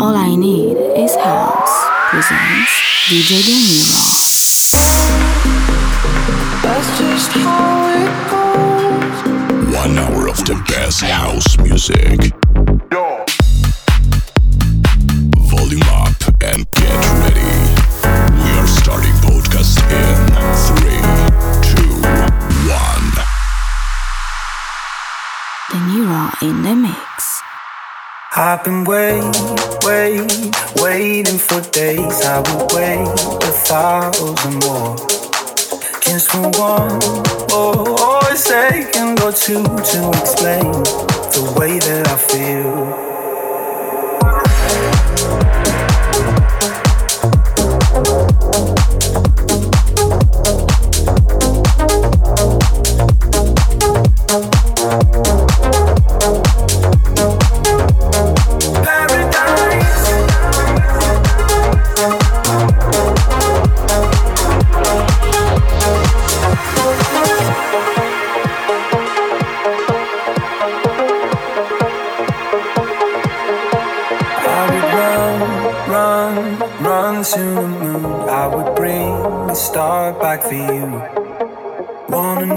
All I Need is House presents DJ Deniro. That's just how it goes. One hour of the best house music. Volume up and get ready. We are starting podcast in three, two, one. Deniro in the mix. I've been waiting, waiting, waiting for days. I would wait a thousand more. Just for one, oh, oh, a second or two to explain the way that I feel.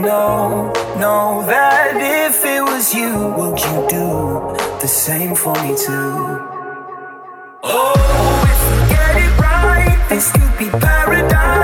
Know, know that if it was you, would you do the same for me too? Oh, if we get it right, this could be paradise.